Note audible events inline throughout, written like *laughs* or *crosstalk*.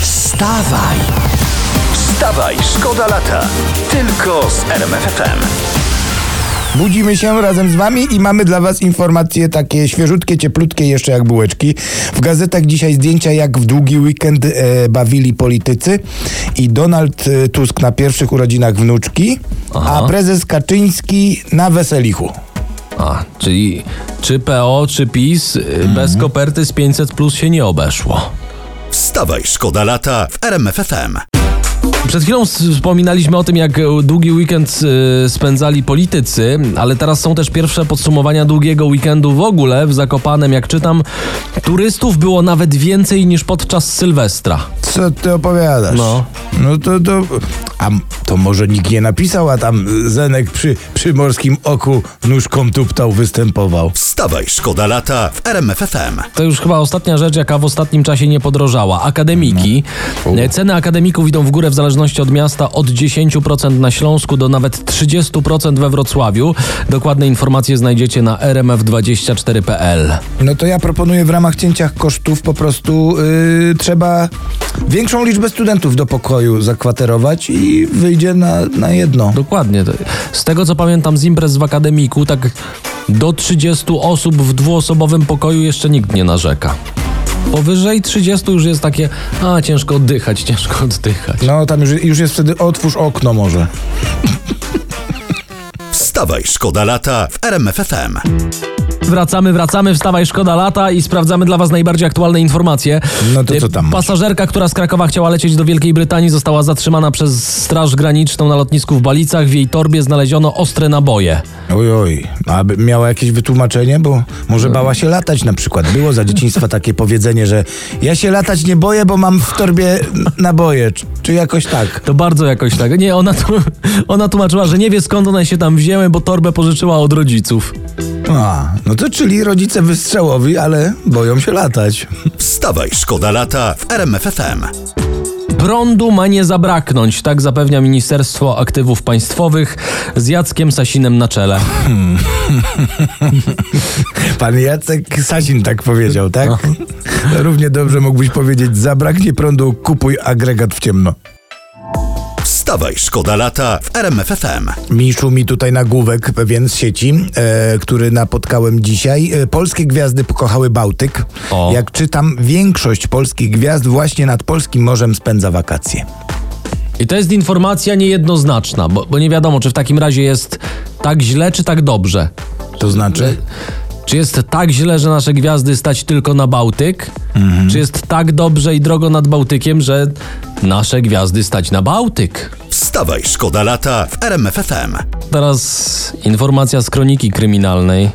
Wstawaj! Wstawaj, szkoda lata. Tylko z RMFFM. Budzimy się razem z wami i mamy dla was informacje takie świeżutkie, cieplutkie, jeszcze jak bułeczki. W gazetach dzisiaj zdjęcia, jak w długi weekend e, bawili politycy i Donald e, Tusk na pierwszych urodzinach wnuczki, a prezes Kaczyński na weselichu. A, czyli czy PO, czy PiS y, bez koperty z 500 plus się nie obeszło. Wstawaj, szkoda lata w RMFFM. Przed chwilą wspominaliśmy o tym, jak e, długi weekend y, spędzali politycy, ale teraz są też pierwsze podsumowania długiego weekendu w ogóle w Zakopanem. Jak czytam, turystów było nawet więcej niż podczas Sylwestra. Co ty opowiadasz? No. No to, to, a to może nikt nie napisał, a tam Zenek przy, przy morskim oku nóżką tuptał, występował. Wstawaj, szkoda lata w RMFFM. To już chyba ostatnia rzecz, jaka w ostatnim czasie nie podrożała. Akademiki. E, Ceny akademików idą w górę w zależności od miasta od 10% na Śląsku do nawet 30% we Wrocławiu. Dokładne informacje znajdziecie na rmf24.pl. No to ja proponuję w ramach cięcia kosztów po prostu yy, trzeba większą liczbę studentów do pokoju zakwaterować i wyjdzie na, na jedno. Dokładnie. Z tego co pamiętam z imprez w akademiku, tak do 30 osób w dwuosobowym pokoju jeszcze nikt nie narzeka. Powyżej 30 już jest takie, a ciężko oddychać, *laughs* ciężko oddychać. No tam już, już jest wtedy otwórz okno może. Wstawaj, szkoda lata w RMFFM. Wracamy, wracamy, wstawaj, szkoda lata i sprawdzamy dla Was najbardziej aktualne informacje. No to co tam? Pasażerka, która z Krakowa chciała lecieć do Wielkiej Brytanii, została zatrzymana przez Straż Graniczną na lotnisku w Balicach. W jej torbie znaleziono ostre naboje. Oj, oj. A miała jakieś wytłumaczenie? Bo może bała się latać na przykład. Było za dzieciństwa *laughs* takie powiedzenie, że ja się latać nie boję, bo mam w torbie naboje. Czy, jakoś tak? To bardzo jakoś tak. Nie, ona, tu, *laughs* ona tłumaczyła, że nie wie skąd one się tam wzięły, bo torbę pożyczyła od rodziców. A, no to czyli rodzice wystrzałowi, ale boją się latać. Wstawaj, szkoda lata w RMFFM. Prądu ma nie zabraknąć, tak zapewnia Ministerstwo Aktywów Państwowych z Jackiem Sasinem na czele. *laughs* Pan Jacek Sasin tak powiedział, tak? Równie dobrze mógłbyś powiedzieć, zabraknie prądu, kupuj agregat w ciemno. Wstawaj, szkoda lata w RMFFM. Miszu mi tutaj nagłówek pewien z sieci, e, który napotkałem dzisiaj. E, polskie gwiazdy pokochały Bałtyk. O. Jak czytam, większość polskich gwiazd właśnie nad polskim morzem spędza wakacje. I to jest informacja niejednoznaczna, bo, bo nie wiadomo, czy w takim razie jest tak źle, czy tak dobrze. To znaczy? Czy jest tak źle, że nasze gwiazdy stać tylko na Bałtyk? Czy jest tak dobrze i drogo nad Bałtykiem, że nasze gwiazdy stać na Bałtyk? Wstawaj, szkoda lata w RMFFM. Teraz informacja z kroniki kryminalnej.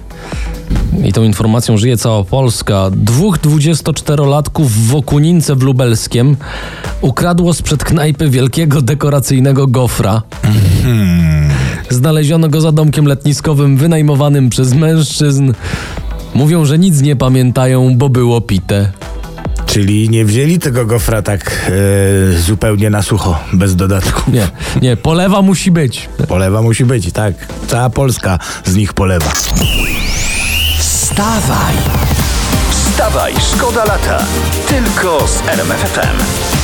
I tą informacją żyje cała Polska. Dwóch 24-latków w Okunince w Lubelskiem ukradło sprzed knajpy wielkiego dekoracyjnego gofra. Znaleziono go za domkiem letniskowym wynajmowanym przez mężczyzn. Mówią, że nic nie pamiętają, bo było pite. Czyli nie wzięli tego gofra tak e, zupełnie na sucho, bez dodatku. Nie, nie, polewa musi być. Polewa musi być, tak. Cała Polska z nich polewa. Wstawaj! Wstawaj, szkoda lata. Tylko z RMFFM.